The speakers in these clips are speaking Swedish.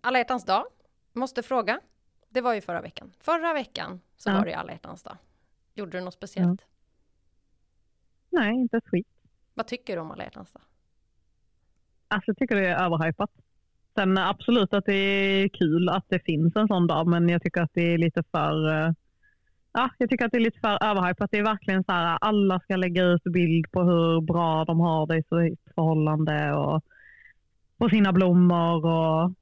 Alla hjärtans dag, måste fråga. Det var ju förra veckan. Förra veckan så Ja. var det ju alla hjärtans dag. Gjorde du något speciellt? Nej, inte ett skit. Vad tycker du om alla hjärtans dag? Alltså jag tycker det är överhypat. Sen absolut att det är kul att det finns en sån dag, men jag tycker att det är lite för eh, Ja, jag tycker att det är lite för överhypat. Det är verkligen så här, alla ska lägga ut bild på hur bra de har det i sitt förhållande och på sina blommor och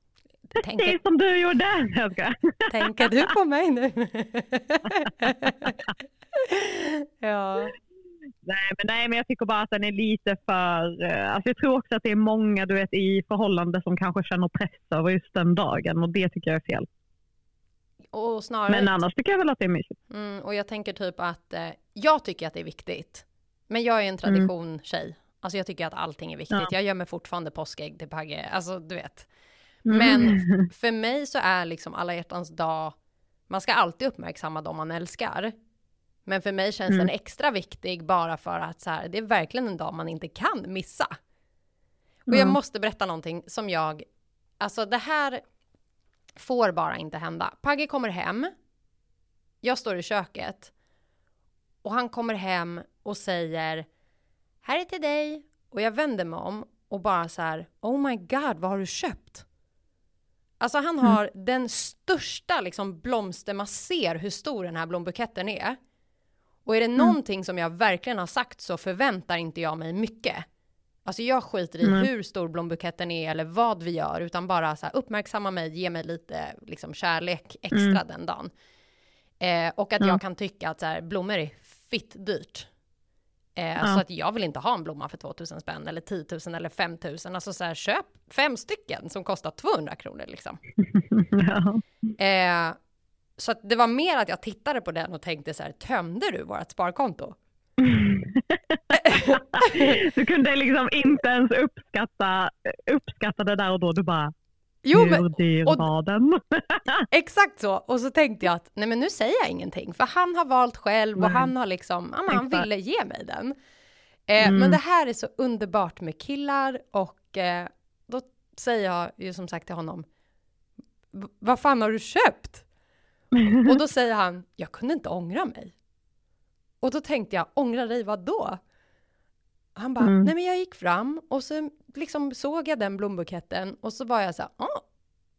precis Tänker, som du gjorde. Jag ska. tänker du på mig nu? ja. Nej, men, nej, men jag tycker bara att den är lite för... eh, Alltså jag tror också att det är många du vet, i förhållande som kanske känner press över just den dagen och det tycker jag är fel. Och snarare... Men annars tycker jag väl att det är mysigt. Mm, och jag tänker typ att eh, jag tycker att det är viktigt. Men jag är en tradition-tjej. Alltså jag tycker att allting är viktigt. Ja. Jag gör mig fortfarande påskägg till Pagge. Alltså du vet. Mm. Men för mig så är liksom alla hjärtans dag, man ska alltid uppmärksamma dem man älskar. Men för mig känns Mm. den extra viktig bara för att så här, det är verkligen en dag man inte kan missa. Och jag Mm. måste berätta någonting som jag, alltså det här får bara inte hända. Pagge kommer hem, jag står i köket och han kommer hem och säger här är till dig och jag vänder mig om och bara så här oh my god vad har du köpt? Alltså han har den största liksom blomster, man ser hur stor den här blombuketten är. Och är det någonting som jag verkligen har sagt så förväntar inte jag mig mycket. Alltså jag skiter i Mm. hur stor blombuketten är eller vad vi gör, utan bara så här, uppmärksamma mig, ge mig lite liksom, kärlek extra den dagen. Eh, och att Ja. jag kan tycka att så här, blommor är fitt dyrt. Eh. Så att jag vill inte ha en blomma för 2000 spänn eller 10 000 eller 5 000. Alltså så här, köp fem stycken som kostar 200 kronor liksom. ja. Eh, så att det var mer att jag tittade på den och tänkte så här, tömde du vårt sparkonto? Du kunde liksom inte ens uppskatta, uppskatta det där och då. Du bara, Jo, men och- var den? exakt så. Och så tänkte jag att nej men nu säger jag ingenting, för han har valt själv och Nej. han har liksom, ja, han ville ge mig den. Eh, Mm. Men det här är så underbart med killar och eh, då säger jag ju som sagt till honom, "V- vad fan har du köpt? Och då säger han, jag kunde inte ångra mig. Och då tänkte jag, ångra dig vad då? Han bara, Mm. nej men jag gick fram och så liksom såg jag den blombuketten och så var jag så här, ah,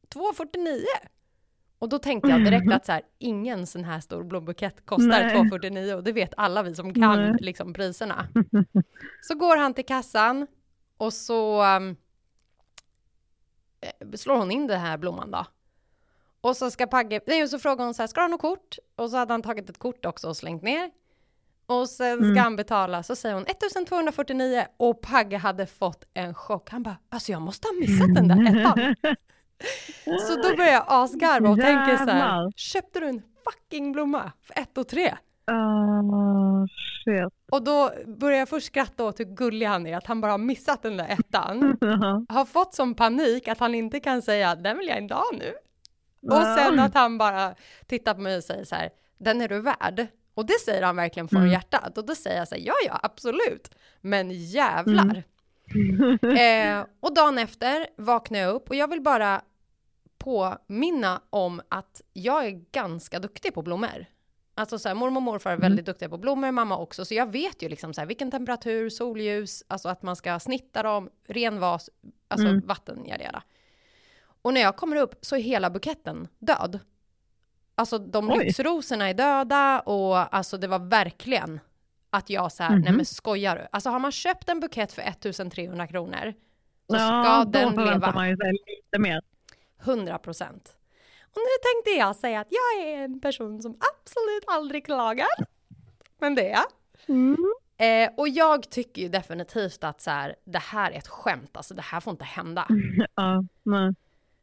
2,49. Och då tänkte jag direkt att så här, ingen sån här stor blombukett kostar Nej. 2,49 och det vet alla vi som kan Nej. liksom priserna. Så går han till kassan och så um, eh, slår hon in den här blomman då. Och så ska Pagge, nej och så frågar hon så här, ska du ha något kort? Och så hade han tagit ett kort också och slängt ner. Och sen ska Mm. han betala, så säger hon 1249 och Pagge hade fått en chock. Han bara, alltså jag måste ha missat den där ettan. Så då börjar jag asgarva och tänker så här, Jävlar. köpte du en fucking blomma för ett och tre? Ah, shit. Och då börjar jag först skratta åt hur gullig han är, att han bara har missat den där ettan. Har fått sån panik att han inte kan säga, den vill jag inte ha nu. Och sen att han bara tittar på mig och säger så här, den är du värd. Och det säger han verkligen från Mm. hjärtat. Och då säger jag så här, ja ja absolut, men jävlar. Eh, och dagen efter vaknar jag upp och jag vill bara påminna om att jag är ganska duktig på blommor. Alltså så här, mormor och morfar är väldigt duktiga på blommor, mamma också, så jag vet ju liksom så här, vilken temperatur, solljus, alltså att man ska snitta dem, ren vas, alltså Mm. vatten, yada, yada. Och när jag kommer upp så är hela buketten död. Alltså de Oj. lyxrosorna är döda och alltså det var verkligen att jag så här, nej Mhm. men skojar du? Alltså har man köpt en bukett för 1300 kronor så ja, ska då den förväntar leva man ju sig lite mer. 100 procent. Och nu tänkte jag säga att jag är en person som absolut aldrig klagar. Men det är jag. Mm. Eh, och jag tycker ju definitivt att så här, det här är ett skämt, alltså det här får inte hända. Ja, nej.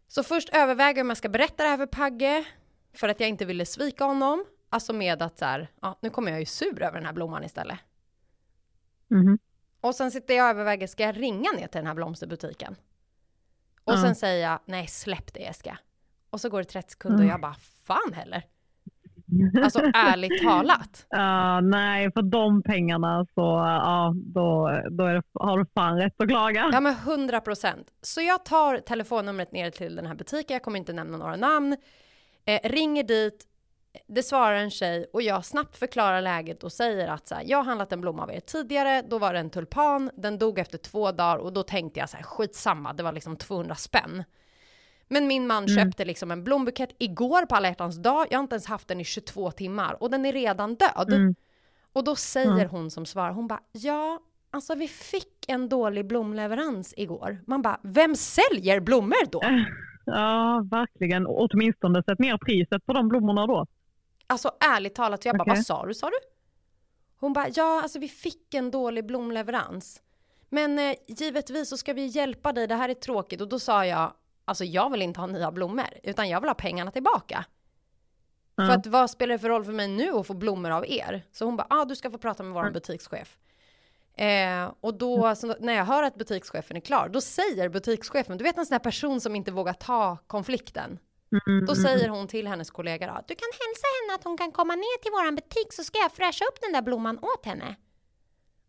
Så först överväger jag om jag ska berätta det här för Pagge, för att jag inte ville svika honom. Alltså med att så här, ja, nu kommer jag ju sur över den här blomman istället. Mhm. Och sen sitter jag och överväger, ska jag ringa ner till den här blomsterbutiken? Och Ja. sen säger jag, nej släpp det Jessica. Och så går det 30 sekunder och jag bara, fan heller. Alltså ärligt talat. Ja, nej, för de pengarna så ja, då, då det, har du fan rätt att klaga. Ja men 100 procent. Så jag tar telefonnumret ner till den här butiken, jag kommer inte nämna några namn. Eh, ringer dit, det svarar en tjej och jag snabbt förklarar läget och säger att så här, jag har handlat en blomma av er tidigare, då var det en tulpan, den dog efter två dagar och då tänkte jag så här, skitsamma, det var liksom 200 spänn. Men min man köpte liksom en blombukett igår på alla hjärtans dag, jag har inte ens haft den i 22 timmar och den är redan död. Mm. Och då säger Mm. hon som svar, hon bara, ja, alltså vi fick en dålig blomleverans igår. Man bara, vem säljer blommor då? Ja, verkligen. Och Åtminstone sätt ner priset på de blommorna då. Alltså ärligt talat, jag bara, Okej. vad sa du, sa du? Hon bara, ja, alltså vi fick en dålig blomleverans. Men eh, givetvis så ska vi hjälpa dig, det här är tråkigt. Och då sa jag, alltså jag vill inte ha nya blommor, utan jag vill ha pengarna tillbaka. Ja. För att vad spelar det för roll för mig nu att få blommor av er? Så hon bara, ah, du ska få prata med vår Mm. butikschef. Eh, och då, så när jag hör att butikschefen är klar, då säger butikschefen, du vet en sån här person som inte vågar ta konflikten. Mm, Då mm, säger hon till hennes kollega då, du kan hälsa henne att hon kan komma ner till våran butik så ska jag fräscha upp den där blomman åt henne.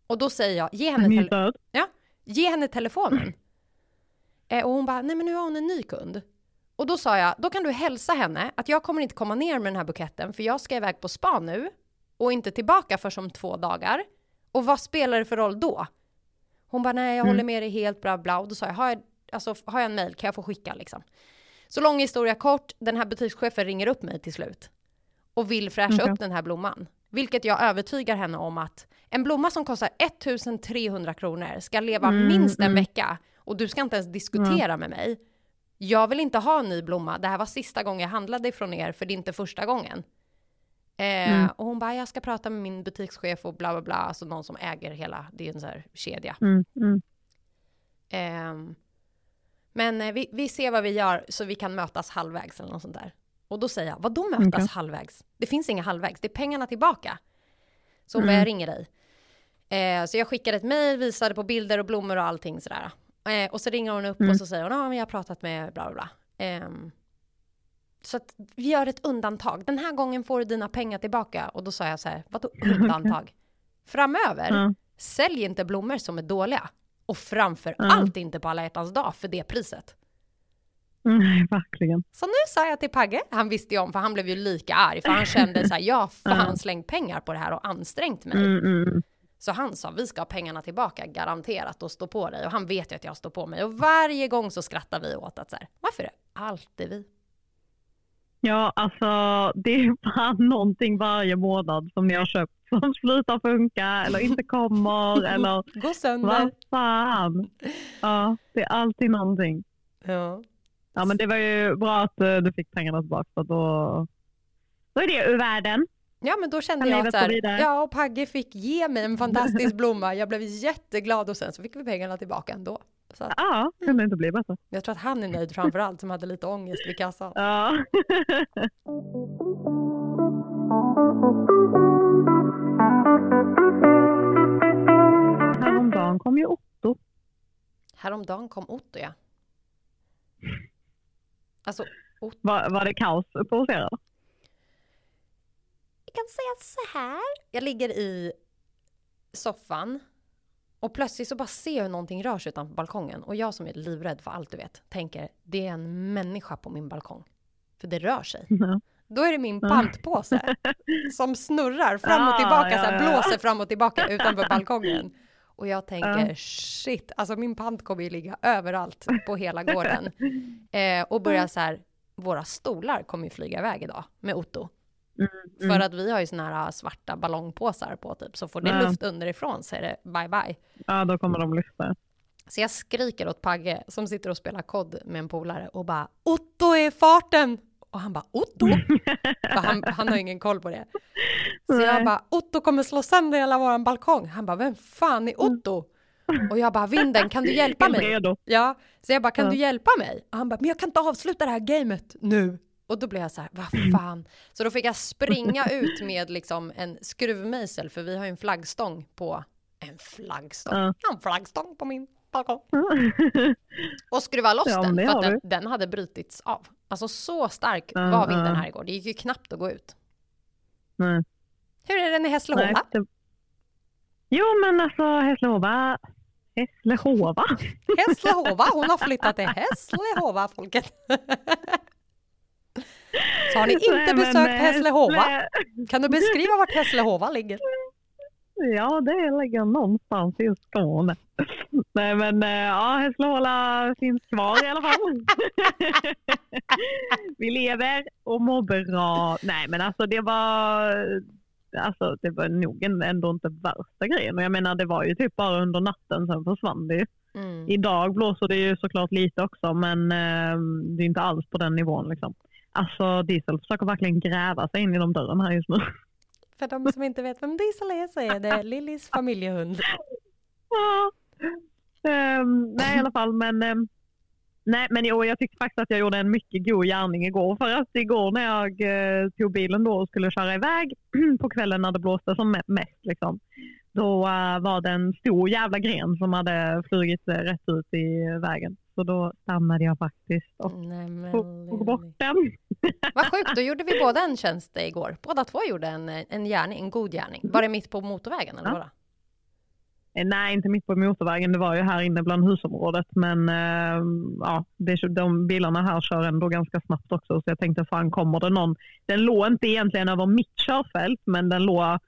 Och då säger jag, ge henne, mm. Ja, ge henne telefonen. Eh, och hon bara, nej men nu har hon en ny kund. Och då sa jag, då kan du hälsa henne att jag kommer inte komma ner med den här buketten för jag ska iväg på spa nu och inte tillbaka för som två dagar. Och vad spelar det för roll då? Hon bara, nej jag Mm. håller med dig helt bla bla. Och då sa jag, har jag, alltså, har jag en mail kan jag få skicka liksom. Så lång historia kort, den här butikschefen ringer upp mig till slut och vill fräscha Okej. upp den här blomman. Vilket jag övertygar henne om att en blomma som kostar 1300 kronor ska leva Mm, minst en mm. vecka och du ska inte ens diskutera med mig. Jag vill inte ha en ny blomma. Det här var sista gången jag handlade ifrån er för det är inte första gången. Eh, Mm. Och hon bara, jag ska prata med min butikschef och bla bla bla, alltså någon som äger hela, det är en sån här kedja. Mm, mm. Ehm, men eh, vi, vi ser vad vi gör så vi kan mötas halvvägs eller något sånt där. Och då säger jag, vad då mötas Okej. halvvägs? Det finns inga halvvägs, det är pengarna tillbaka. Så hon bara, Mm. jag ringer dig. Eh, så jag skickade ett mejl, visade på bilder och blommor och allting sådär. Eh, och så ringer hon upp Mm. och så säger hon, ja men jag har pratat med bla bla bla. Ehm, så att vi gör ett undantag. Den här gången får du dina pengar tillbaka. Och då sa jag så här, vadå undantag? Framöver, Ja. sälj inte blommor som är dåliga. Och framför Ja. allt inte på alla hjärtans dag för det priset. Nej, verkligen. Så nu sa jag till Pagge, han visste ju om för han blev ju lika arg för han kände så här, jag har fan slängt pengar på det här och ansträngt mig. Mm, mm. Så han sa, vi ska ha pengarna tillbaka garanterat och stå på dig. Och han vet ju att jag står på mig. Och varje gång så skrattar vi åt att så här, varför är det alltid vi? Ja, alltså det är fan någonting varje månad som ni har köpt som slutar funka eller inte kommer eller Gå sönder. vad fan. Ja, det är alltid någonting. Ja. Ja, men det var ju bra att eh, du fick pengarna tillbaka för då, då är det ur världen. Ja, men då kände jag att så här, ja, och Pagge fick ge mig en fantastisk blomma. Jag blev jätteglad och sen så fick vi pengarna tillbaka ändå. Så att, Ja, kunde inte bli bättre. jag tror att han är nöjd framför allt som hade lite ångest vid kassan. Ja. Häromdagen kom ju Otto. Häromdagen kom Otto, ja. Alltså, Var, var det kaos eller? Jag kan säga så här. Jag ligger i soffan och plötsligt så bara ser jag hur någonting rör sig utanför balkongen. Och jag som är livrädd för allt du vet, tänker det är en människa på min balkong. För det rör sig. Ja. Då är det min pantpåse som snurrar fram och Ah, tillbaka, ja, så här, blåser fram och tillbaka utanför balkongen. Och jag tänker shit, alltså min pant kommer ju ligga överallt på hela gården. Eh, och börja så här, våra stolar kommer ju flyga iväg idag med Otto. Mm, För att vi har ju såna här svarta ballongpåsar på typ, så får det luft underifrån så är det bye bye. Ja, då kommer de lyfta. Så jag skriker åt Pagge som sitter och spelar kod med en polare och bara Otto är farten! Och han bara Otto? För han, han har ingen koll på det. Så jag Nej. bara Otto kommer slå sönder hela våran balkong. Han bara vem fan är Otto? Och jag bara Vinden kan du hjälpa mig? Ja, så jag bara kan Ja. du hjälpa mig? Och han bara men jag kan inte avsluta det här gamet nu. Och då blev jag så här, vad fan. Så då fick jag springa ut med liksom en skruvmejsel för vi har ju en flaggstång på en flaggstång. Ja. En flaggstång på min balkong. Och skruva loss Ja, den för att den, den hade brutits av. Alltså så stark Ja, var vinden här igår. Det gick ju knappt att gå ut. Nej. Hur är den i det... Jo, men alltså Hässlehova. Hässlehova? Hässlehova, hon har flyttat till Hässlehova folket. Så har ni inte Nej, men, besökt eh, Hässlehova? nej. Kan du beskriva vart Hässlehova ligger? Ja, det ligger någonstans i Skåne. Nej, men eh, ja, Hässleholm finns kvar i alla fall. Vi lever och mår bra. Nej, men alltså det var, alltså, det var nog ändå inte värsta grejen. Och jag menar, det var ju typ bara under natten, sen försvann det ju. Mm. Idag blåser det ju såklart lite också, men eh, det är inte alls på den nivån. Liksom. Alltså Diesel försöker verkligen gräva sig in genom dörren här just nu. För de som inte vet vem Diesel är så är det Lillys familjehund. Ja. Ehm, nej i alla fall men ehm, Nej men jo, jag tyckte faktiskt att jag gjorde en mycket god gärning igår. För att igår när jag eh, tog bilen då och skulle köra iväg på kvällen när det blåste som me- mest liksom. Då eh, var det en stor jävla gren som hade flugit eh, rätt ut i vägen. Så då stannade jag faktiskt och men tog bort den. Vad sjukt, då gjorde vi båda en tjänst igår. Båda två gjorde en, en gärning, en god gärning. Var det mitt på motorvägen eller Ja. vadå? Eh, Nej, inte mitt på motorvägen. Det var ju här inne bland husområdet. Men eh, ja, det, de bilarna här kör ändå ganska snabbt också. Så jag tänkte, fan kommer det någon? Den låg inte egentligen över mitt körfält, men den låg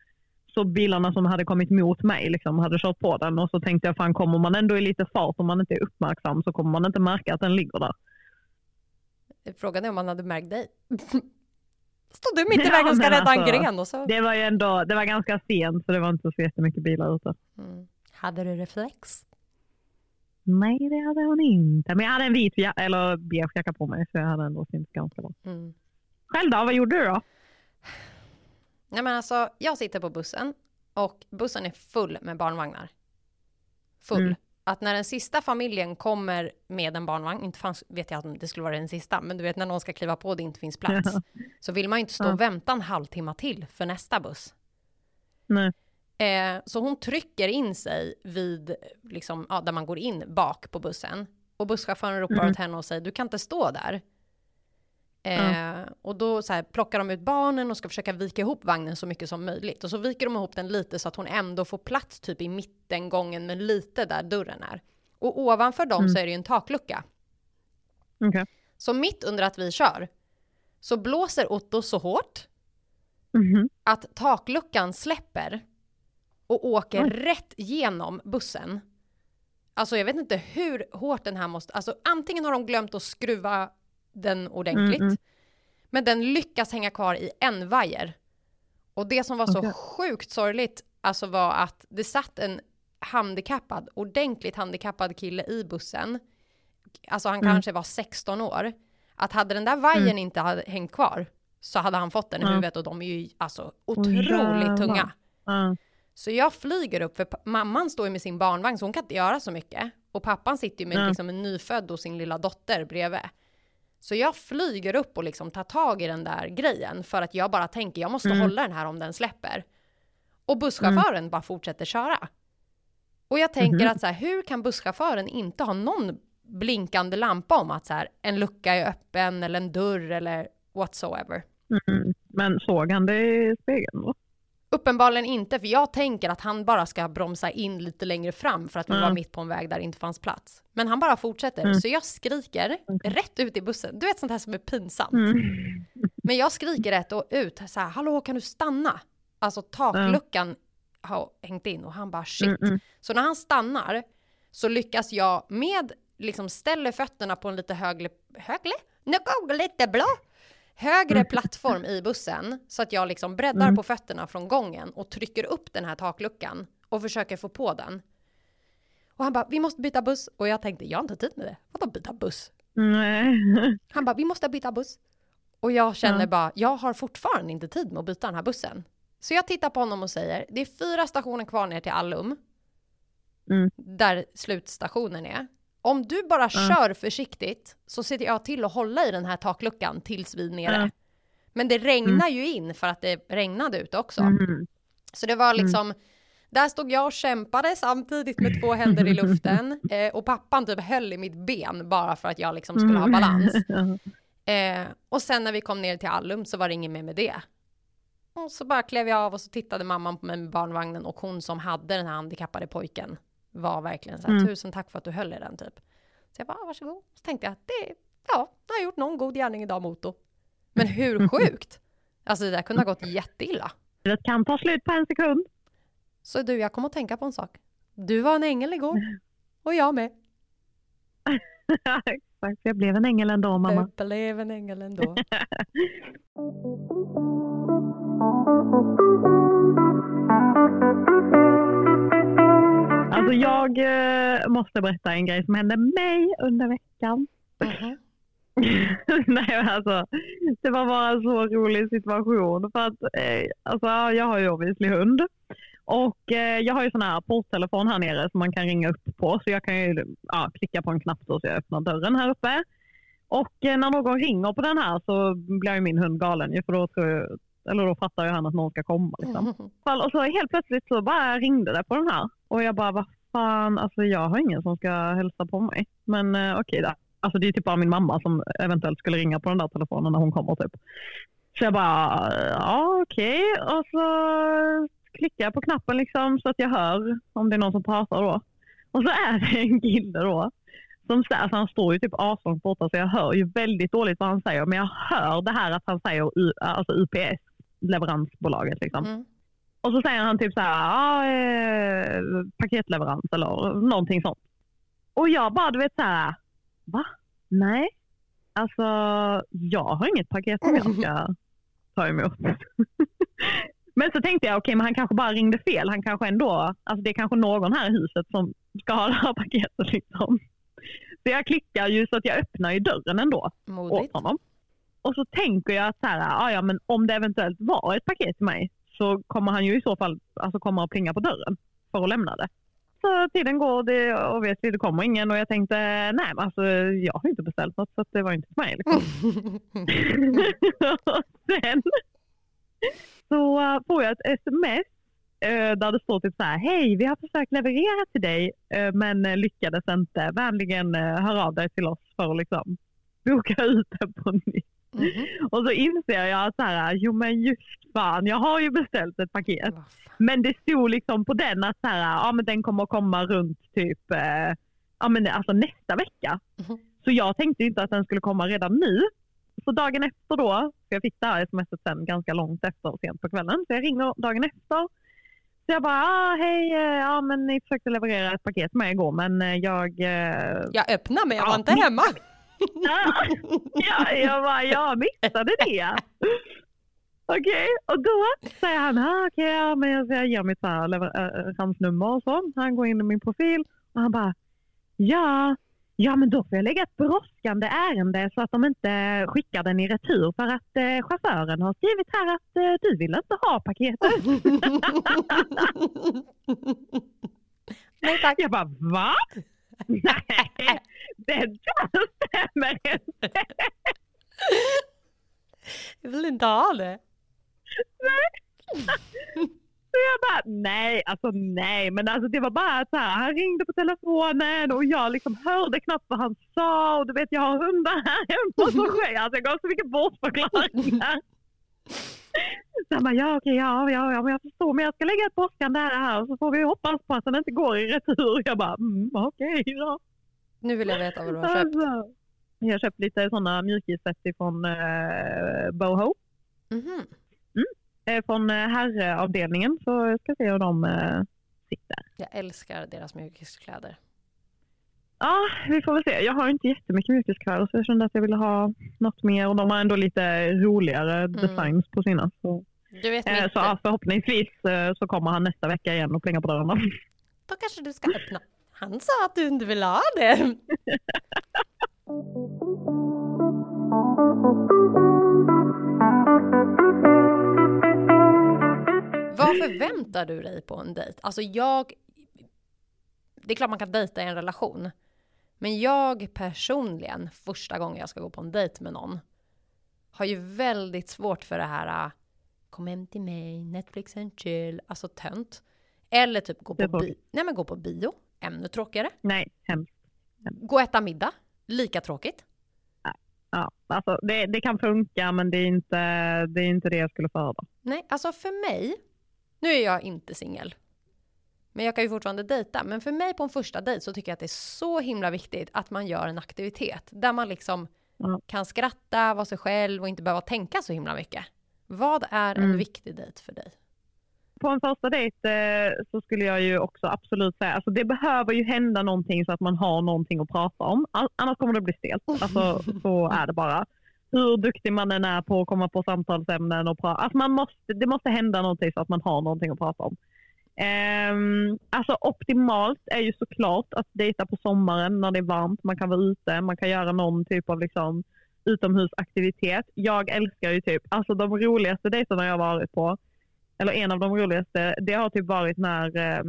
så bilarna som hade kommit mot mig liksom, hade kört på den. Och så tänkte jag, fan kommer man ändå i lite fart om man inte är uppmärksam så kommer man inte märka att den ligger där. Frågan är om man hade märkt dig. Stod du mitt i vägen och ska rädda en alltså, gren och så... Det var ju ändå, det var ganska sent så det var inte så jättemycket bilar ute. Mm. Hade du reflex? Nej, det hade hon inte. Men jag hade en vit eller beige jacka på mig så jag hade ändå synts ganska bra. Mm. Själv då, vad gjorde du då? Nej men alltså, jag sitter på bussen och bussen är full med barnvagnar. Full. Mm. Att när den sista familjen kommer med en barnvagn, inte fanns, vet jag att det skulle vara den sista, men du vet när någon ska kliva på och det inte finns plats, så vill man ju inte stå Ja. och vänta en halvtimme till för nästa buss. Nej. Eh, så hon trycker in sig vid, liksom, ja, där man går in bak på bussen. Och busschauffören ropar Mm. åt henne och säger, du kan inte stå där. Eh, Och då så här, plockar de ut barnen och ska försöka vika ihop vagnen så mycket som möjligt. Och så viker de ihop den lite så att hon ändå får plats typ i mittengången, men lite där dörren är. Och ovanför dem Mm. så är det ju en taklucka. Okej. Så mitt under att vi kör så blåser Otto så hårt Mhm. att takluckan släpper och åker Oj. rätt genom bussen. Alltså jag vet inte hur hårt den här måste, alltså antingen har de glömt att skruva den ordentligt, Mm, mm. men den lyckas hänga kvar i en vajer. Och det som var så sjukt sorgligt, alltså var att det satt en handikappad, ordentligt handikappad kille i bussen. Alltså han Mm. kanske var 16 år. Att hade den där vajern Mm. inte hade hängt kvar så hade han fått den i huvudet och de är ju alltså otroligt jävlar. tunga. Så jag flyger upp, för mamman står ju med sin barnvagn så hon kan inte göra så mycket. Och pappan sitter ju med Ja. liksom en nyfödd och sin lilla dotter bredvid. Så jag flyger upp och liksom tar tag i den där grejen för att jag bara tänker jag måste Mm. hålla den här om den släpper. Och busschauffören bara fortsätter köra. Och jag tänker Mhm. att så här, hur kan busschauffören inte ha någon blinkande lampa om att så här, en lucka är öppen eller en dörr eller whatsoever. Mm. Men såg han det i spegeln då? Uppenbarligen inte, för jag tänker att han bara ska bromsa in lite längre fram för att vi Mm. var mitt på en väg där det inte fanns plats. Men han bara fortsätter, Mm. så jag skriker Okej. rätt ut i bussen. Du vet sånt här som är pinsamt. Mm. Men jag skriker rätt och ut, så här, hallå kan du stanna? Alltså takluckan har hängt in och han bara shit. Mm, mm. Så när han stannar så lyckas jag med, liksom ställer fötterna på en lite högre, högre? Nu går lite blå! Högre plattform i bussen så att jag liksom breddar Mm. på fötterna från gången och trycker upp den här takluckan och försöker få på den. Och han bara, vi måste byta buss. Och jag tänkte, jag har inte tid med det. Vadå byta buss? Nej. Han bara, vi måste byta buss. Och jag känner Ja. bara, jag har fortfarande inte tid med att byta den här bussen. Så jag tittar på honom och säger, det är fyra stationer kvar ner till Allum. Mm. Där slutstationen är. Om du bara Ja. kör försiktigt så ser jag till att hålla i den här takluckan tills vi är nere. Ja. Men det regnar ju in för att det regnade ute också. Mm. Så det var liksom, Där stod jag och kämpade samtidigt med två händer i luften eh, och pappan typ höll i mitt ben bara för att jag liksom skulle ha Mm. balans. Eh, och sen när vi kom ner till Allum så var det inget mer med det. Och så bara klev jag av och så tittade mamman på mig med barnvagnen och hon som hade den här handikappade pojken var verkligen så här, Mm. tusen tack för att du höll i den typ. Så jag bara, "Ah, varsågod. Så tänkte jag, det, ja, jag har gjort någon god gärning idag Moto. Men hur sjukt? Alltså det där kunde ha gått jätteilla. Det kan ta slut på en sekund. Så du, jag kom att tänka på en sak. Du var en ängel igår. Och jag med. Exakt, jag blev en ängel ändå mamma. Du blev en ängel ändå. Alltså jag eh, måste berätta en grej som hände mig under veckan. Mhm. Nej, alltså, det var bara en så rolig situation. För att, eh, alltså, jag har ju obviously hund. Och eh, jag har ju sån här porttelefon här nere som man kan ringa upp på. Så jag kan ju ja, klicka på en knapp då så jag öppnar dörren här uppe. Och eh, när någon ringer på den här så blir ju min hund galen. ju, För då, tror jag, eller då fattar ju han att någon ska komma. Liksom. fall. Och så helt plötsligt så bara ringde det på den här. Och jag bara, vad fan, alltså jag har ingen som ska hälsa på mig. Men eh, okej då. Alltså det är typ bara min mamma som eventuellt skulle ringa på den där telefonen när hon kommer typ. Så jag bara, eh, ja okej. Och så klickar jag på knappen liksom så att jag hör om det är någon som pratar då. Och så är det en kille då. Som, alltså han står ju typ aslångt borta så jag hör ju väldigt dåligt vad han säger. Men jag hör det här att han säger U- alltså UPS, leveransbolaget liksom. Mm. Och så säger han typ så här, ja, eh, paketleverans eller någonting sånt. Och jag bara, du vet så här, va? Nej, alltså jag har inget paket som jag ska ta emot. men så tänkte jag, okej, men han kanske bara ringde fel. Han kanske ändå, alltså det är kanske någon här i huset som ska ha det här paketet liksom. Så jag klickar ju så att jag öppnar ju dörren ändå åt Modigt. honom. Och så tänker jag att så här, ah, ja, men om det eventuellt var ett paket till mig så kommer han ju i så fall alltså, komma och plinga på dörren för att lämna det. Så tiden går det, och vet vi, det kommer ingen och jag tänkte nej men alltså jag har inte beställt något så det var inte till mig. Liksom. sen så äh, får jag ett sms äh, där det står typ så här, hej vi har försökt leverera till dig äh, men lyckades inte. Vänligen hör av dig till oss för att liksom boka ut det på nytt. Mhm. Och så inser jag att så här, jo men just fan, jag har ju beställt ett paket. Men det stod liksom på den att så här, ja, men den kommer att komma runt typ eh, ja, men alltså nästa vecka. Mhm. Så jag tänkte inte att den skulle komma redan nu. Så dagen efter då, för jag fick det här smset sen ganska långt efter, sent på kvällen, så jag ringer dagen efter. Så jag bara, ah, hej, eh, ja men ni försökte leverera ett paket med igår men eh, jag... eh, Jag öppnar men jag Ja, var inte hemma. Ja, ja, jag bara, jag missade det. Okej, och då säger han, ah, okej, ja, men jag, ger mitt så här leveransnummer och så. Han går in i min profil och han bara, ja, ja men då får jag lägga ett brådskande ärende så att de inte skickar den i retur för att eh, chauffören har skrivit här att eh, du vill inte ha paketet. Nej tack. Jag bara, va? Nej, det där stämmer inte. Jag vill inte ha det. Så jag bara, nej, alltså nej, men alltså det var bara så här, han ringde på telefonen och jag liksom hörde knappt vad han sa och du vet jag har hundar här hemma sker alltså jag gav så mycket bortförklaringar. Så han bara, ja okej, ja, ja, ja, men jag förstår, men jag ska lägga ett brådskande här och så får vi hoppas på att den inte går i retur. Jag bara, mm, okej då. Nu vill jag veta vad du har köpt. Alltså, jag har köpt lite sådana mjukisset eh, Boho. Mhm. Eh, från eh, herravdelningen så jag ska se hur de eh, sitter. Jag älskar deras mjukiskläder. Ja, vi får väl se. Jag har inte jättemycket mjukiskläder så jag kände att jag ville ha något mer och de har ändå lite roligare designs på sina. Så, Du vet eh, så ja, förhoppningsvis eh, så kommer han nästa vecka igen och plingar på dörren. Då kanske du ska öppna. Han sa att du inte vill ha det. Vad förväntar du dig på en dejt? Alltså jag... Det är klart man kan dejta i en relation. Men jag personligen, första gången jag ska gå på en dejt med någon, har ju väldigt svårt för det här äh, kom hem till mig, Netflix and chill, alltså tönt. Eller typ gå på, bi-. Nej, men gå på bio, ännu tråkigare. Nej, hemskt. Gå och äta middag, lika tråkigt. Ja, alltså det, det kan funka men det är, inte, det är inte det jag skulle föredra. Nej, alltså för mig, nu är jag inte singel, men jag kan ju fortfarande dejta. Men för mig på en första dejt så tycker jag att det är så himla viktigt att man gör en aktivitet där man liksom Ja. kan skratta, vara sig själv och inte behöva tänka så himla mycket. Vad är en Mm. viktig dejt för dig? På en första dejt eh, så skulle jag ju också absolut säga, alltså det behöver ju hända någonting så att man har någonting att prata om. Annars kommer det bli stelt. Alltså så är det bara. Hur duktig man än är på att komma på samtalsämnen och prata. Alltså man måste, det måste hända någonting så att man har någonting att prata om. Ehm, alltså optimalt är ju såklart att dejta på sommaren när det är varmt. Man kan vara ute, man kan göra någon typ av liksom utomhusaktivitet. Jag älskar ju typ, alltså de roligaste dejterna jag har varit på, eller en av de roligaste, det har typ varit när eh,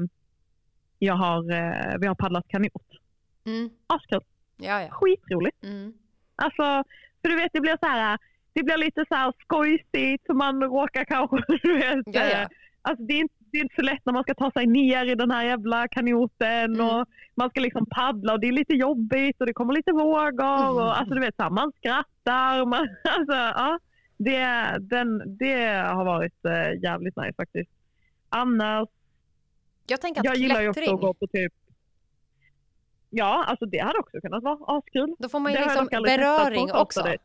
jag har, eh, vi har paddlat kanot. Mm. Askul, Ja, ja. skitroligt. Mm. Alltså, för du vet det blir så här, det blir lite så här skojsigt, man råkar kanske, du vet. Ja, ja. eh, Alltså det är, inte, det är inte så lätt när man ska ta sig ner i den här jävla kanoten Mm. och man ska liksom paddla och det är lite jobbigt och det kommer lite vågor Mm. och alltså du vet så här, man skrattar. Man, alltså, ja, det, den, det har varit eh, jävligt nice faktiskt. Annars, Jag tänker att jag gillar ju också att gå på typ Ja, alltså det hade också kunnat vara askul. då får man ju Det liksom beröring också. dejt.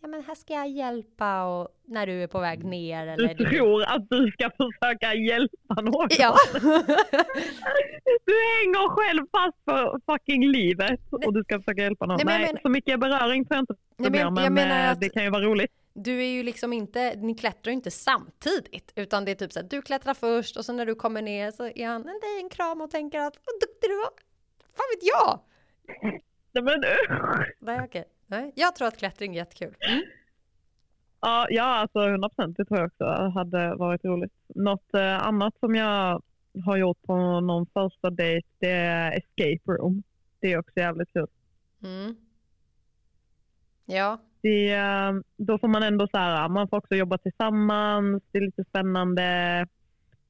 Ja, men här ska jag hjälpa och när du är på väg ner Du eller... tror att du ska försöka hjälpa någon. Ja. Du hänger själv fast för fucking livet och du ska försöka hjälpa någon. Nej, men Nej, menar- så mycket beröring tror jag inte det men blir, men, menar eh, det kan ju vara roligt. Du är ju liksom inte, ni klättrar ju inte samtidigt, utan det är typ så att du klättrar först och så när du kommer ner så är han dig en kram och tänker att vad duktig du var. Fan vet jag! Nej, men, usch. Nej, okej. Nej, jag tror att klättring är jättekul. Mm. ja, ja, alltså 100 procent. Det tror jag också hade varit roligt. Något eh, annat som jag har gjort på någon första dejt det är escape room. Det är också jävligt kul. Mm. Ja, det, eh, då får man ändå så här, man får också jobba tillsammans, det är lite spännande.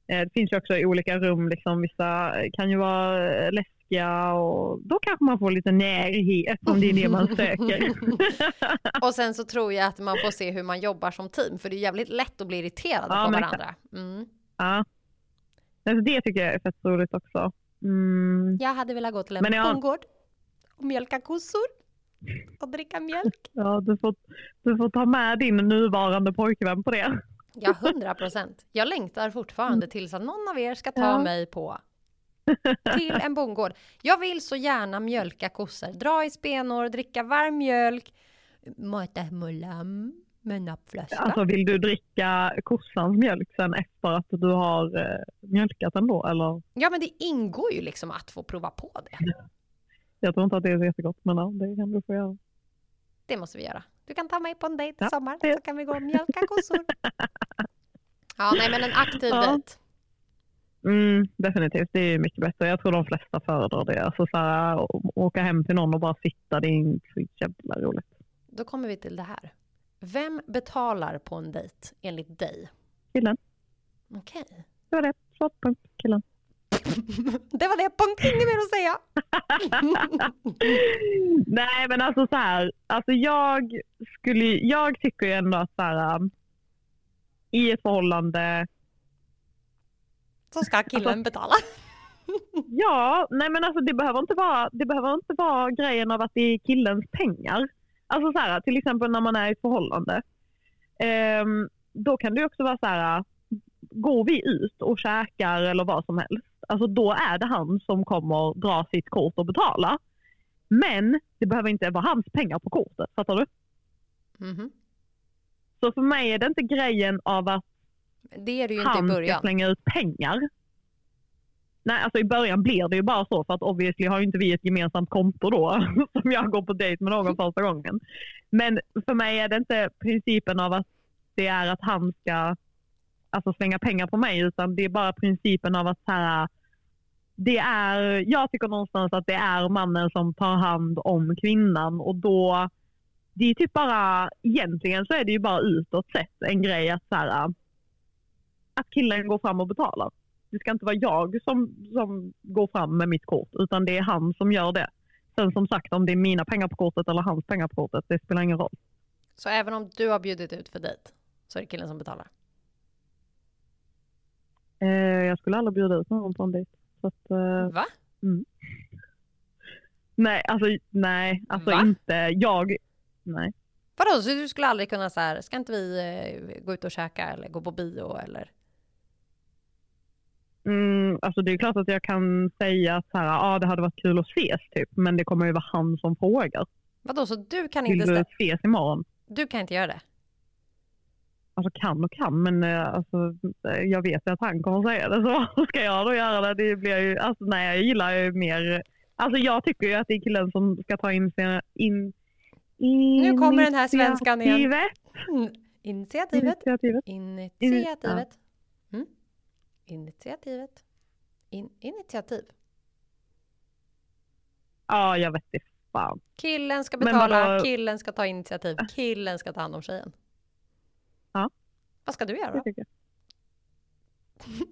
Eh, Det finns ju också olika rum, liksom, vissa kan ju vara eh, läskiga och då kanske man får lite närhet om det är det man söker. och sen så tror jag att man får se hur man jobbar som team, för det är jävligt lätt att bli irriterad Ja, på varandra. Mm. ja. Alltså det tycker jag är fett roligt också. Mm. Jag hade velat gå till en jag- bondgård och mjölka kossor och dricka mjölk. Ja, du, får, du får ta med din nuvarande pojkvän på det. Ja, hundra procent. Jag längtar fortfarande tills att någon av er ska ta Ja. mig på till en bondgård. Jag vill så gärna mjölka kossor, dra i spenor, dricka varm mjölk, mata mullam med en nappflaska. Alltså vill du dricka kossans mjölk sen efter att du har eh, mjölkat den då? Eller? Ja, men det ingår ju liksom att få prova på det. Jag tror inte att det är så jättegott, men ja, det kan du få göra. Det måste vi göra. Du kan ta mig på en dejt i Ja, sommar det- så kan vi gå och mjölka kossor. Ja, nej, men en aktiv Ja. dejt. Mm, definitivt, det är mycket bättre. Jag tror de flesta föredrar det. Alltså så här, åka hem till någon och bara sitta, det är inte så jävla roligt. Då kommer vi till det här. Vem betalar på en dejt enligt dig? Killen, Okej. det var det. Svart punkt, killen. Det var det, punkt, inget mer att säga. Nej, men alltså så här, alltså jag skulle, jag tycker ju ändå att så här, um, i ett förhållande, Så ska killen Alltså- betala. ja, nej men alltså det behöver inte vara, det behöver inte vara grejen av att det är killens pengar. Alltså så här, till exempel när man är i ett förhållande, ehm, då kan det också vara så här, går vi ut och käkar eller vad som helst, alltså då är det han som kommer dra sitt kort och betala. Men det behöver inte vara hans pengar på kortet, fattar du? Mhm. Så för mig är det inte grejen av att Det är det ju inte i han ska början. slänga ut pengar. Nej, alltså i början blir det ju bara så för att obviously har ju inte vi ett gemensamt konto då som jag går på dejt med någon första gången. Men för mig är det inte principen av att det är att han ska alltså slänga pengar på mig utan det är bara principen av att så här, det är, jag tycker någonstans att det är mannen som tar hand om kvinnan och då det är typ bara, egentligen så är det ju bara utåt sett en grej att så här, att killen går fram och betalar. Det ska inte vara jag som, som går fram med mitt kort, utan det är han som gör det. Sen som sagt, om det är mina pengar på kortet eller hans pengar på kortet, det spelar ingen roll. Så även om du har bjudit ut för dejt så är det killen som betalar? Eh, jag skulle aldrig bjuda ut någon på en dejt. Så att, eh, Va? mm. Nej, alltså nej, alltså Va? inte jag. Nej. Vadå, så du skulle aldrig kunna så här, ska inte vi eh, gå ut och käka eller gå på bio eller? Mm, alltså det är klart att jag kan säga att så här, ah, det hade varit kul att ses typ, men det kommer ju vara han som frågar. Vadå, så du kan Vill inte, du stä- ses imorgon? du kan inte göra det? Alltså kan och kan, men eh, alltså, jag vet ju att han kommer säga det. Så ska jag då göra det? Det blir ju, alltså nej, jag gillar ju mer, alltså jag tycker ju att det är killen som ska ta in sina, in, Nu kommer den här svenskan igen. initiativet. Mm. Initiativet. Initiativet. Initiativet. Initiativet. In, initiativ. Ja, jag vet inte fan. Killen ska betala, vadå? killen ska ta initiativ, killen ska ta hand om tjejen. Ja. Vad ska du göra då? jag.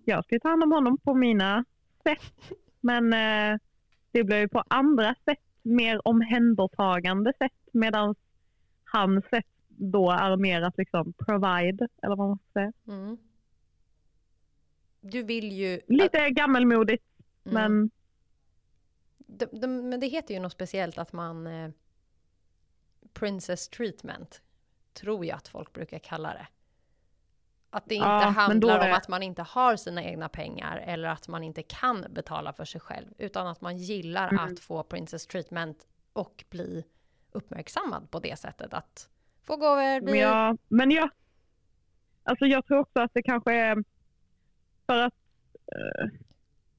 Jag ska ta hand om honom på mina sätt. Men eh, det blir ju på andra sätt, mer omhändertagande sätt. Medan hans sätt då är mer att liksom provide, eller vad man ska säga. Mm. Du vill ju... Lite gammelmodigt, Mm. men De, de, men det heter ju något speciellt att man... Eh, princess treatment, tror jag att folk brukar kalla det. Att det inte Ja, handlar om är- att man inte har sina egna pengar eller att man inte kan betala för sig själv, utan att man gillar Mm. att få princess treatment och bli uppmärksammad på det sättet. Att få gå över, bli... Jag, men jag, alltså jag tror också att det kanske är för att, eh,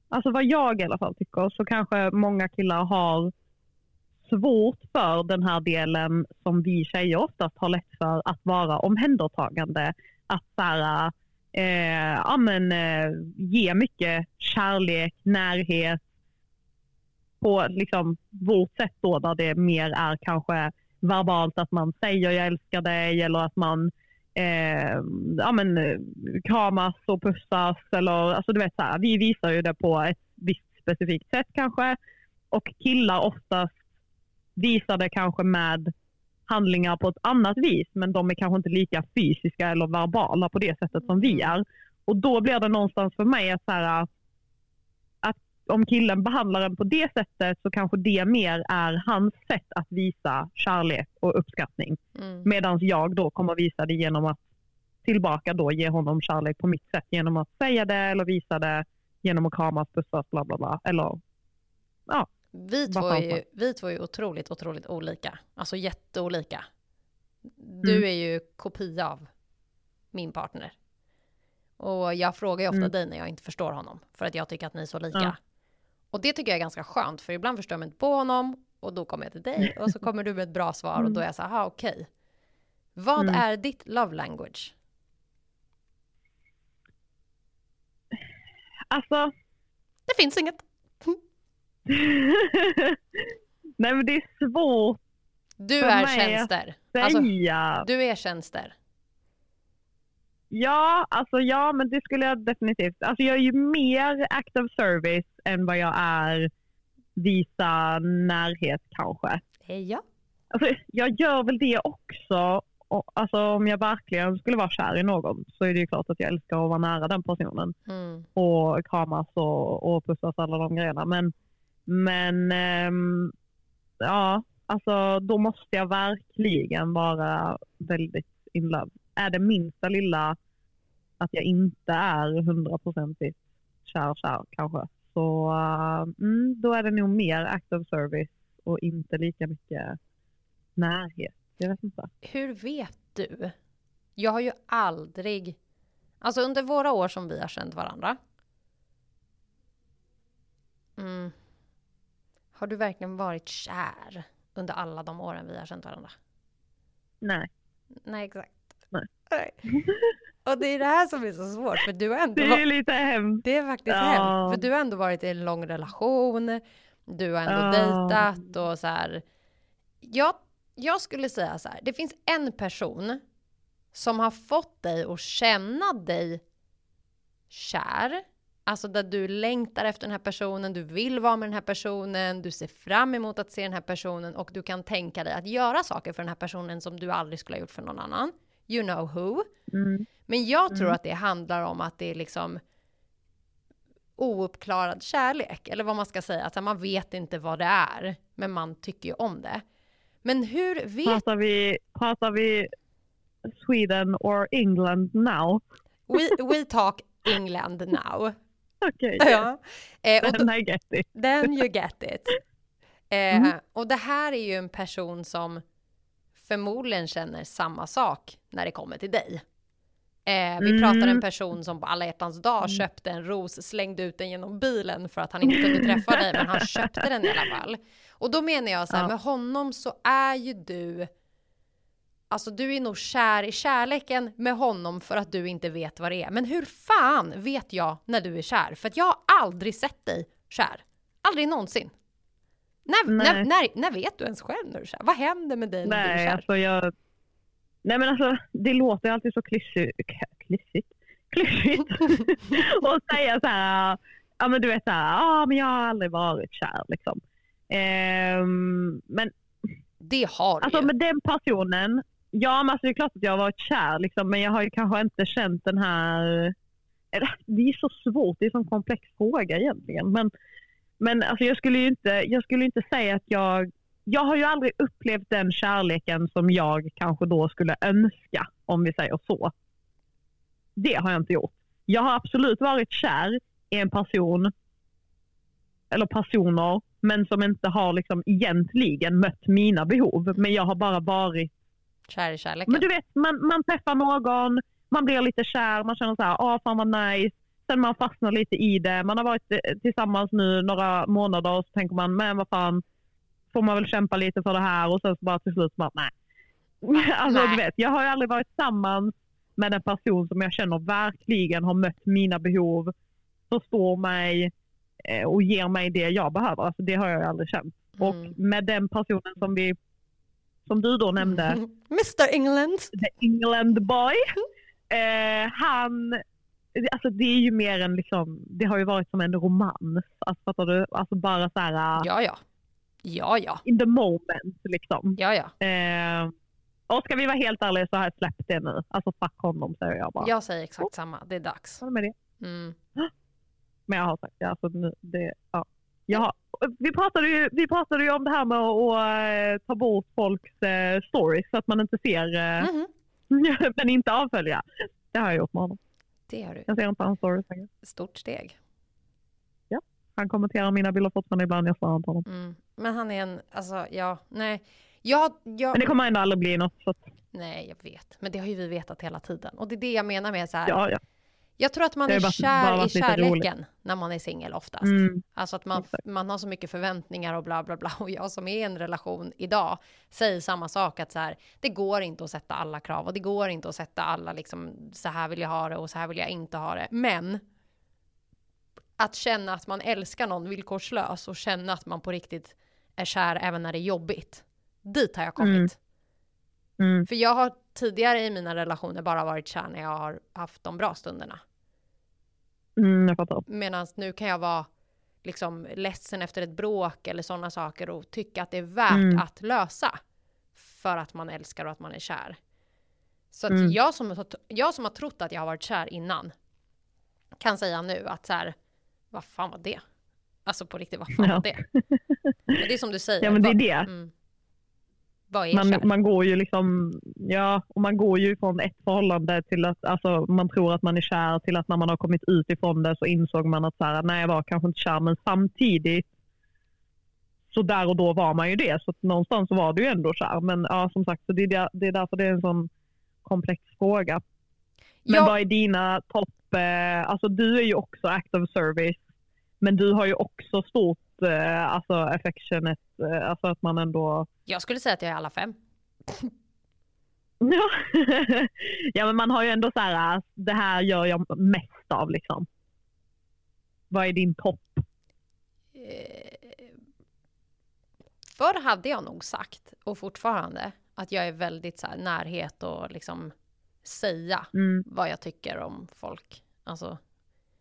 alltså vad jag i alla fall tycker, så kanske många killar har svårt för den här delen som vi tjejer oftast har lätt för att vara omhändertagande. Att så här, eh, ja, men, eh, ge mycket kärlek, närhet på liksom vårt sätt då där det mer är kanske verbalt att man säger jag älskar dig eller att man eh, ja, men, kramas och pussas. Eller, alltså, du vet, så här, vi visar ju det på ett visst specifikt sätt kanske. Och killar oftast visar det kanske med handlingar på ett annat vis men de är kanske inte lika fysiska eller verbala på det sättet som vi är. Och då blir det någonstans för mig att, så här, om killen behandlar en på det sättet så kanske det mer är hans sätt att visa kärlek och uppskattning. Mm. Medan jag då kommer visa det genom att tillbaka då ge honom kärlek på mitt sätt genom att säga det eller visa det genom att kramas, pussas, bla bla bla. Eller ja, Vi två, är ju, vi två är ju otroligt, otroligt olika. Alltså jätteolika. Du Mm. är ju kopia av min partner. Och jag frågar ju ofta Mm. dig när jag inte förstår honom. För att jag tycker att ni är så lika. Ja. Och det tycker jag är ganska skönt. För ibland förstår jag mig inte på honom. Och då kommer jag till dig. Och så kommer du med ett bra svar. Och då är jag så här, "Aha, okej. Vad Mm. är ditt love language? alltså Det finns inget. Nej men det är svårt Du är tjänster. Alltså, du är tjänster. Ja, alltså ja, men det skulle jag definitivt. Alltså jag är ju mer active service än vad jag är visa närhet kanske. Hej ja. Alltså, jag gör väl det också. Och, alltså, om jag verkligen skulle vara kär i någon så är det ju klart att jag älskar att vara nära den personen. Mm. Och kramas och, och pussas alla de grejerna. Men, men ehm, ja, alltså då måste jag verkligen vara väldigt in love. Är det minsta lilla att jag inte är hundraprocentigt kär, kär kanske. Så eh, mm, då är det nog mer active service och inte lika mycket närhet. Jag vet inte. Hur vet du? Jag har ju aldrig, alltså under våra år som vi har känt varandra. Mm, har du verkligen varit kär under alla de åren vi har känt varandra? Nej. Nej, exakt. Nej. Och det är det här som är så svårt, för du har ändå Det är lite hemskt. det är faktiskt Ja. hemskt, för du har ändå varit i en lång relation, du har ändå Ja. dejtat och så här. Jag, jag skulle säga så här, det finns en person som har fått dig att känna dig kär, alltså där du längtar efter den här personen, du vill vara med den här personen, du ser fram emot att se den här personen och du kan tänka dig att göra saker för den här personen som du aldrig skulle ha gjort för någon annan. You know who. Mm. Men jag tror Mm. att det handlar om att det är liksom ouppklarad kärlek, eller vad man ska säga. Alltså man vet inte vad det är, men man tycker ju om det. Men hur vet... Pratar, vi, pratar vi Sweden or England now? We, we talk England now. Okej, Ja. Eh, och då, then I get it. then you get it. Eh, Mm. Och det här är ju en person som förmodligen känner samma sak när det kommer till dig. Eh, vi Mm. pratar en person som på alla hjärtans dag köpte en ros, slängde ut den genom bilen för att han inte kunde träffa dig, men han köpte den i alla fall. Och då menar jag så här, Ja. med honom så är ju du, alltså du är nog kär i kärleken med honom för att du inte vet vad det är. Men hur fan vet jag när du är kär? För att jag har aldrig sett dig kär. Aldrig någonsin. När, Nej. när, när, när vet du ens själv när du är kär? Vad händer med dig när du är Nej, kär? alltså jag... Nej men alltså det låter alltid så klyschigt. Klyschigt? Klyschigt. att säga så här, ja men du vet så här, ja men jag har aldrig varit kär liksom. Ehm, men Det har du alltså ju. med den personen, ja men alltså det är klart att jag har varit kär liksom, men jag har ju kanske inte känt den här, det är så svårt, det är en sån komplex fråga egentligen. Men, men alltså jag skulle ju inte, jag skulle inte säga att jag jag har ju aldrig upplevt den kärleken som jag kanske då skulle önska, om vi säger så. Det har jag inte gjort. Jag har absolut varit kär i en person, eller personer, men som inte har liksom egentligen mött mina behov. Men jag har bara varit, Kär i kärleken. men du vet, man, man träffar någon, man blir lite kär, man känner så här, åh fan vad nice. Sen man fastnar lite i det. Man har varit eh, tillsammans nu några månader och så tänker man, men vad fan, får man väl kämpa lite för det här och sen så bara till slut bara nej. Alltså Nej. du vet, jag har ju aldrig varit tillsammans med en person som jag känner verkligen har mött mina behov, förstår mig eh, och ger mig det jag behöver. Alltså det har jag aldrig känt. Mm. Och med den personen som vi, som du då nämnde, Mr England. the England boy, eh, han Alltså det är ju mer en liksom, det har ju varit som en romans. Alltså fattar du? Alltså bara så här Ja, ja. Ja, ja. in the moment liksom. Ja, ja. Eh, och ska vi vara helt ärliga så har jag släppt det nu. Alltså fuck honom säger jag bara. Jag säger exakt samma. Det är dags. Håller med det. Mm. Men jag har sagt det. Alltså, nu, det ja. jag har, vi, pratade ju, vi pratade ju om det här med att, att eh, ta bort folks eh, stories så att man inte ser, eh, Mhm. men inte avfölja. Det har jag gjort med honom. Det gör du. Jag ser inte hans stories längre. Stort steg. Han kommenterar mina bilder fortfarande ibland, jag svarar inte honom. Mm. Men han är en, alltså ja, nej. Jag, jag, Men det kommer ändå aldrig bli något. Så nej, jag vet. Men det har ju vi vetat hela tiden. Och det är det jag menar med så här. ja, ja. Jag tror att man är bara- kär bara i kärleken när man är singel oftast. Mm, Alltså att man, man har så mycket förväntningar och bla bla bla. Och jag som är i en relation idag säger samma sak att så här, det går inte att sätta alla krav och det går inte att sätta alla liksom så här vill jag ha det och så här vill jag inte ha det. Men att känna att man älskar någon villkorslös och känna att man på riktigt är kär även när det är jobbigt. Dit har jag kommit. mm, För jag har tidigare i mina relationer bara varit kär när jag har haft de bra stunderna. Mm, jag fattar. Medan nu kan jag vara liksom ledsen efter ett bråk eller sådana saker och tycka att det är värt Mm. att lösa. För att man älskar och att man är kär. Så att Mm. jag, som, jag som har trott att jag har varit kär innan kan säga nu att så här, vad fan var det? Alltså på riktigt, vad fan Ja. var det? Men det är som du säger. Ja men det är det. Mm, Man, man går ju liksom, ja, och man går ju från ett förhållande till att alltså, man tror att man är kär till att när man har kommit ut ifrån det så insåg man att så här, nej jag var kanske inte kär men samtidigt så där och då var man ju det så någonstans så var du ju ändå kär men ja som sagt så det är, det är därför det är en sån komplex fråga. Men Ja. vad är dina topp, eh, alltså du är ju också act of service men du har ju också stort eh, alltså affectionate, eh, alltså att man ändå Jag skulle säga att jag är alla fem. Ja. ja, men man har ju ändå så här, det här gör jag mest av liksom. Vad är din topp? Eh, Förr hade jag nog sagt, och fortfarande, att jag är väldigt så här, närhet och liksom säga Mm. vad jag tycker om folk. Alltså,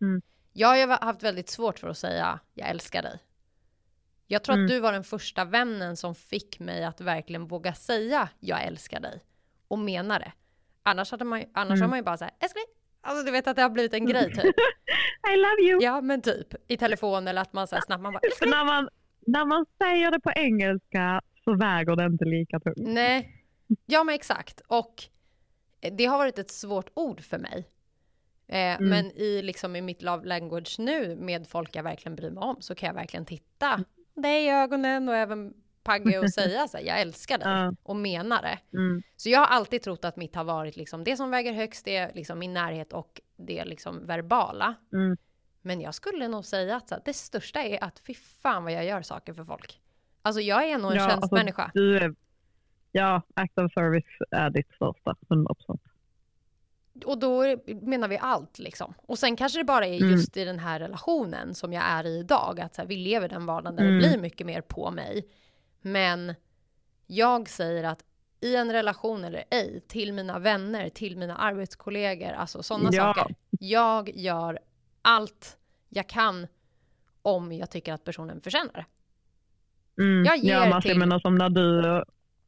Mm. Jag har haft väldigt svårt för att säga jag älskar dig. Jag tror Mm. att du var den första vännen som fick mig att verkligen våga säga jag älskar dig och mena det. Annars, hade man, annars Mm. har man ju bara såhär, älskling. Alltså du vet att det har blivit en grej typ. I love you! Ja men typ i telefon eller att man såhär snabbt man bara älskling. när man, när man säger det på engelska så väger det inte lika tungt. Nej, ja men exakt. Och det har varit ett svårt ord för mig. Eh, Mm. Men i, liksom, i mitt love language nu med folk jag verkligen bryr mig om så kan jag verkligen titta dig i ögonen och även Pagge och säga så här, jag älskar dig och mena det. Mm. Så jag har alltid trott att mitt har varit liksom det som väger högst, är liksom min närhet och det liksom verbala. Mm. Men jag skulle nog säga att här, det största är att fy fan vad jag gör saker för folk. Alltså jag är nog en Ja, alltså, tjänstmänniska. du är, ja, act of service är ditt största, 100%. Och då menar vi allt liksom. Och sen kanske det bara är Mm. just i den här relationen som jag är i idag. Att så här, vi lever den vardagen där Mm. det blir mycket mer på mig. Men jag säger att i en relation eller ej, till mina vänner, till mina arbetskollegor, alltså sådana Ja. saker. Jag gör allt jag kan om jag tycker att personen förtjänar det. Mm. Jag ger ja, men alltså, till- menar som när du,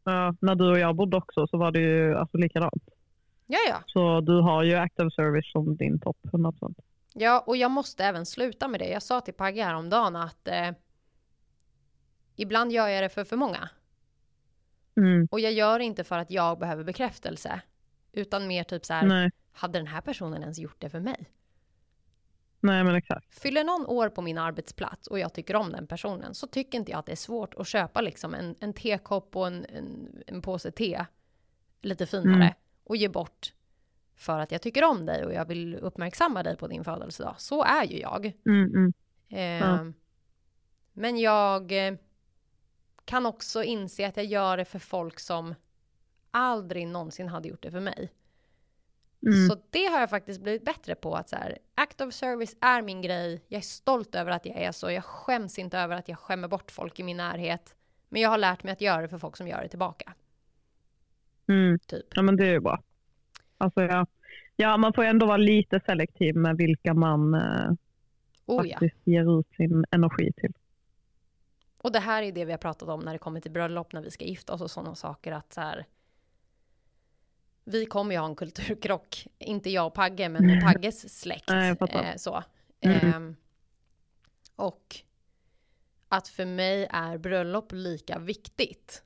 ja, när du och jag bodde också så var det ju alltså, likadant. Ja, ja. Så du har ju active service som din topp, 100%. Ja, och jag måste även sluta med det. Jag sa till Pagge häromdagen att eh, ibland gör jag det för för många. Mm. Och jag gör det inte för att jag behöver bekräftelse. Utan mer typ så här, Nej. hade den här personen ens gjort det för mig? Nej, men exakt. Fyller någon år på min arbetsplats och jag tycker om den personen så tycker inte jag att det är svårt att köpa liksom en, en tekopp och en, en, en påse te lite finare Mm. Och ge bort för att jag tycker om dig och jag vill uppmärksamma dig på din födelsedag. Så är ju jag. Mm, mm. Eh, Men jag eh, kan också inse att jag gör det för folk som aldrig någonsin hade gjort det för mig. Mm. Så det har jag faktiskt blivit bättre på. att så här, Act of service är min grej. Jag är stolt över att jag är så. Jag skäms inte över att jag skämmer bort folk i min närhet. Men jag har lärt mig att göra det för folk som gör det tillbaka. Mm. Typ. Ja, men det är ju bra. Alltså, ja. ja, man får ju ändå vara lite selektiv med vilka man eh, Oh ja. faktiskt ger ut sin energi till. Och det här är det vi har pratat om när det kommer till bröllop, när vi ska gifta oss och sådana saker. Att så här, vi kommer ju ha en kulturkrock, inte jag och Pagge, men Pagges släkt. Eh, så. Mm. Ehm, och att för mig är bröllop lika viktigt.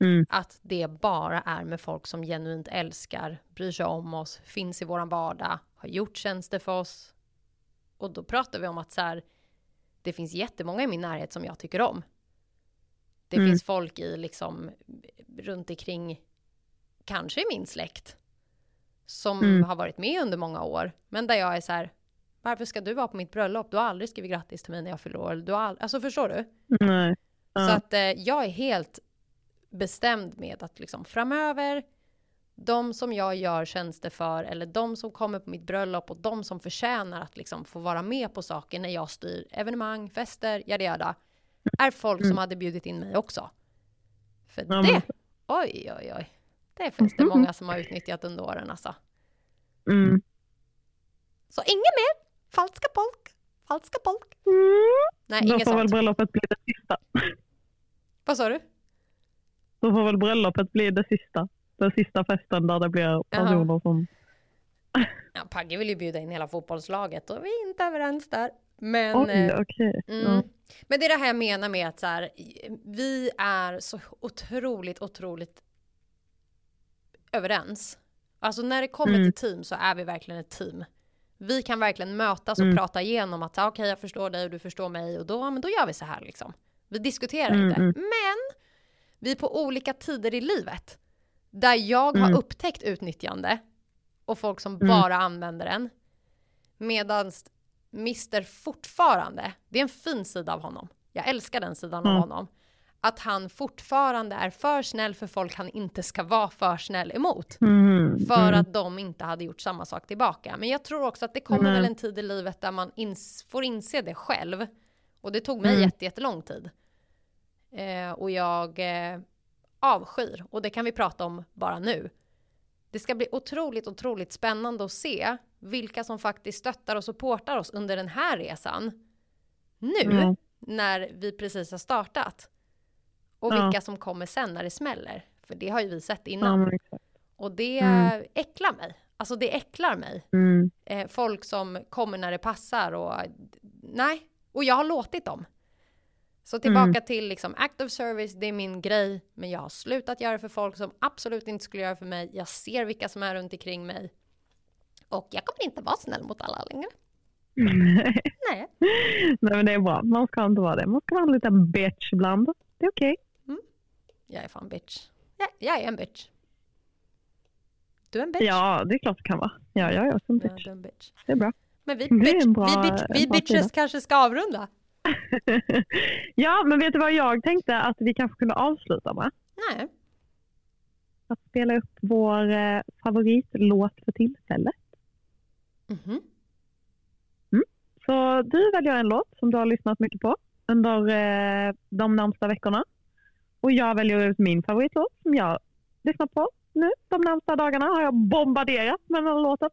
Mm. Att det bara är med folk som genuint älskar, bryr sig om oss, finns i våran vardag, har gjort tjänster för oss. Och då pratar vi om att så här, det finns jättemånga i min närhet som jag tycker om. Det Mm. finns folk i liksom runt omkring, kanske i min släkt, som Mm. har varit med under många år. Men där jag är så här, varför ska du vara på mitt bröllop? Du har aldrig skrivit grattis till mig när jag fyller år. Du har all... Alltså förstår du? Nej. Ja. Så att eh, jag är helt bestämd med att liksom framöver, de som jag gör tjänster för eller de som kommer på mitt bröllop och de som förtjänar att liksom få vara med på saker när jag styr evenemang, fester, yada yada, är folk som Mm. hade bjudit in mig också. För Ja, det, oj oj oj, det finns det många som har utnyttjat under åren alltså. Mm. Så inget mer falska folk, falska folk. Nej, Då inget får väl sånt. bröllopet bli det sista. Vad sa du? Då får väl bröllopet bli det sista. Den sista festen där det blir personer som... Ja, Pagge vill ju bjuda in hela fotbollslaget och vi är inte överens där. Men, Oj, eh, okej. mm. Ja. Men det är det här jag menar med att så här, vi är så otroligt, otroligt överens. Alltså när det kommer Mm. till team så är vi verkligen ett team. Vi kan verkligen mötas och Mm. prata igenom att okej jag förstår dig och du förstår mig och då, men då gör vi så här liksom. Vi diskuterar Mm, inte. mm. Men vi är på olika tider i livet. Där jag har Mm. upptäckt utnyttjande och folk som Mm. bara använder den. Medans Mr fortfarande, det är en fin sida av honom. Jag älskar den sidan av Mm. honom. Att han fortfarande är för snäll för folk han inte ska vara för snäll emot. Mm. För mm. att de inte hade gjort samma sak tillbaka. Men jag tror också att det kommer Nej. väl en tid i livet där man ins- får inse det själv. Och det tog mig Mm. jätte, jättelång tid. Eh, och jag eh, avskyr, och det kan vi prata om bara nu. Det ska bli otroligt, otroligt spännande att se vilka som faktiskt stöttar och supportar oss under den här resan. Nu, Mm. när vi precis har startat. Och Ja. vilka som kommer sen när det smäller. För det har ju vi sett Ja, innan. exakt. Och det Mm. äcklar mig. Alltså det äcklar mig. Mm. Eh, folk som kommer när det passar och nej. Och jag har låtit dem. Så tillbaka Mm. till liksom active service, det är min grej. Men jag har slutat göra för folk som absolut inte skulle göra för mig. Jag ser vilka som är runt omkring mig. Och jag kommer inte vara snäll mot alla längre. Nej. Nej men det är bra. Man ska inte vara det. Man ska vara en liten bitch ibland. Det är okej. Jag är fan bitch. Jag, jag är en bitch. Du är en bitch. Ja, det är klart det kan vara. Ja, jag är också en Ja, bitch. du är en bitch. Det är bra. Men vi, bitch, vi, bitch, vi bitches kanske ska avrunda. ja, men vet du vad jag tänkte att vi kanske kunde avsluta med? Nej. Att spela upp vår eh, favoritlåt för tillfället. Mhm. Så du väljer en låt som du har lyssnat mycket på under eh, de närmsta veckorna. Och jag väljer ut min favoritlåt som jag lyssnat på nu. De närmsta dagarna har jag bombarderat med den här låten.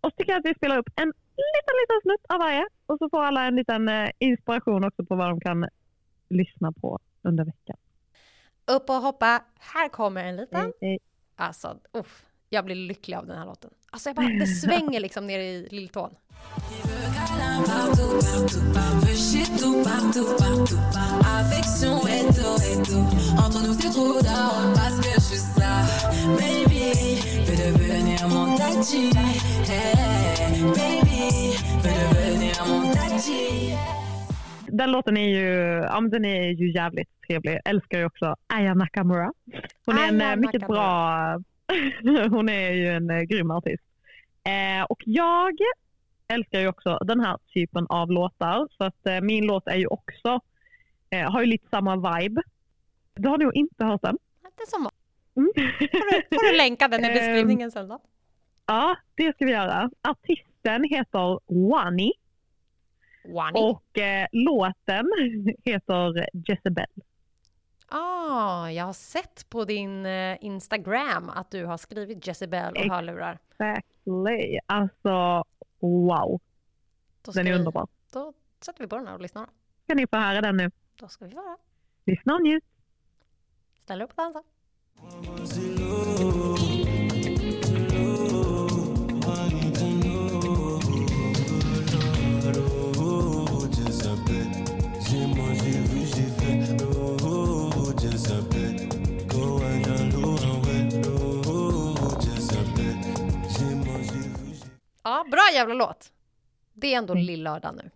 Och så tycker jag att vi spelar upp en liten, liten snutt av varje. Och så får alla en liten eh, inspiration också på vad de kan lyssna på under veckan. Upp och hoppa. Här kommer en liten. Alltså, uff, jag blir lycklig av den här låten. Alltså jag bara, det svänger liksom ner i lilltån. Den låten är ju, ja, den är ju jävligt trevlig. Jag älskar ju också Aya Nakamura. Hon är en eh, mycket bra, hon är ju en eh, grym artist. Eh, och jag älskar ju också den här typen av låtar. Så att eh, min låt är ju också, eh, har ju lite samma vibe. Du har nog inte hört den? Är som Mm. får du, får du länka den i Ehm, beskrivningen sen då. ja, det ska vi göra. Artisten heter Wani Wani. och eh, låten heter Jezebel. Ah, jag har sett på din eh, Instagram att du har skrivit Jezebel och hörlurar. Exactly. Alltså, wow. Den är vi, underbar. Då sätter vi på den här och lyssnar. Ska ni få höra den nu. Då ska vi vara. Lyssna och njut. Ställ upp och dansa. Ja, bra jävla låt. Det är ändå Mm. lillördag nu.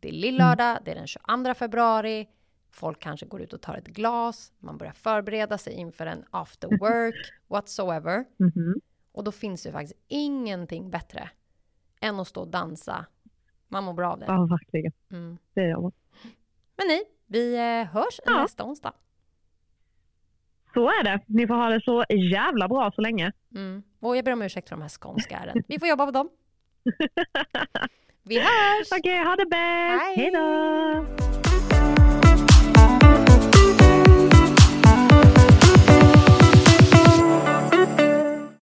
Det är lillördag, det är den 22 februari. Folk kanske går ut och tar ett glas. Man börjar förbereda sig inför en after work, whatsoever. Mhm. Och då finns det faktiskt ingenting bättre än att stå och dansa. Man mår bra av det. Ja, verkligen. Mm. Det gör man. Men ni, vi eh, hörs Ja. nästa onsdag. Så är det. Ni får ha det så jävla bra så länge. Mm. Och jag ber om ursäkt för de här skånska ären. Vi får jobba på dem. Vi hörs! Okej, ha det bäst. Hej då!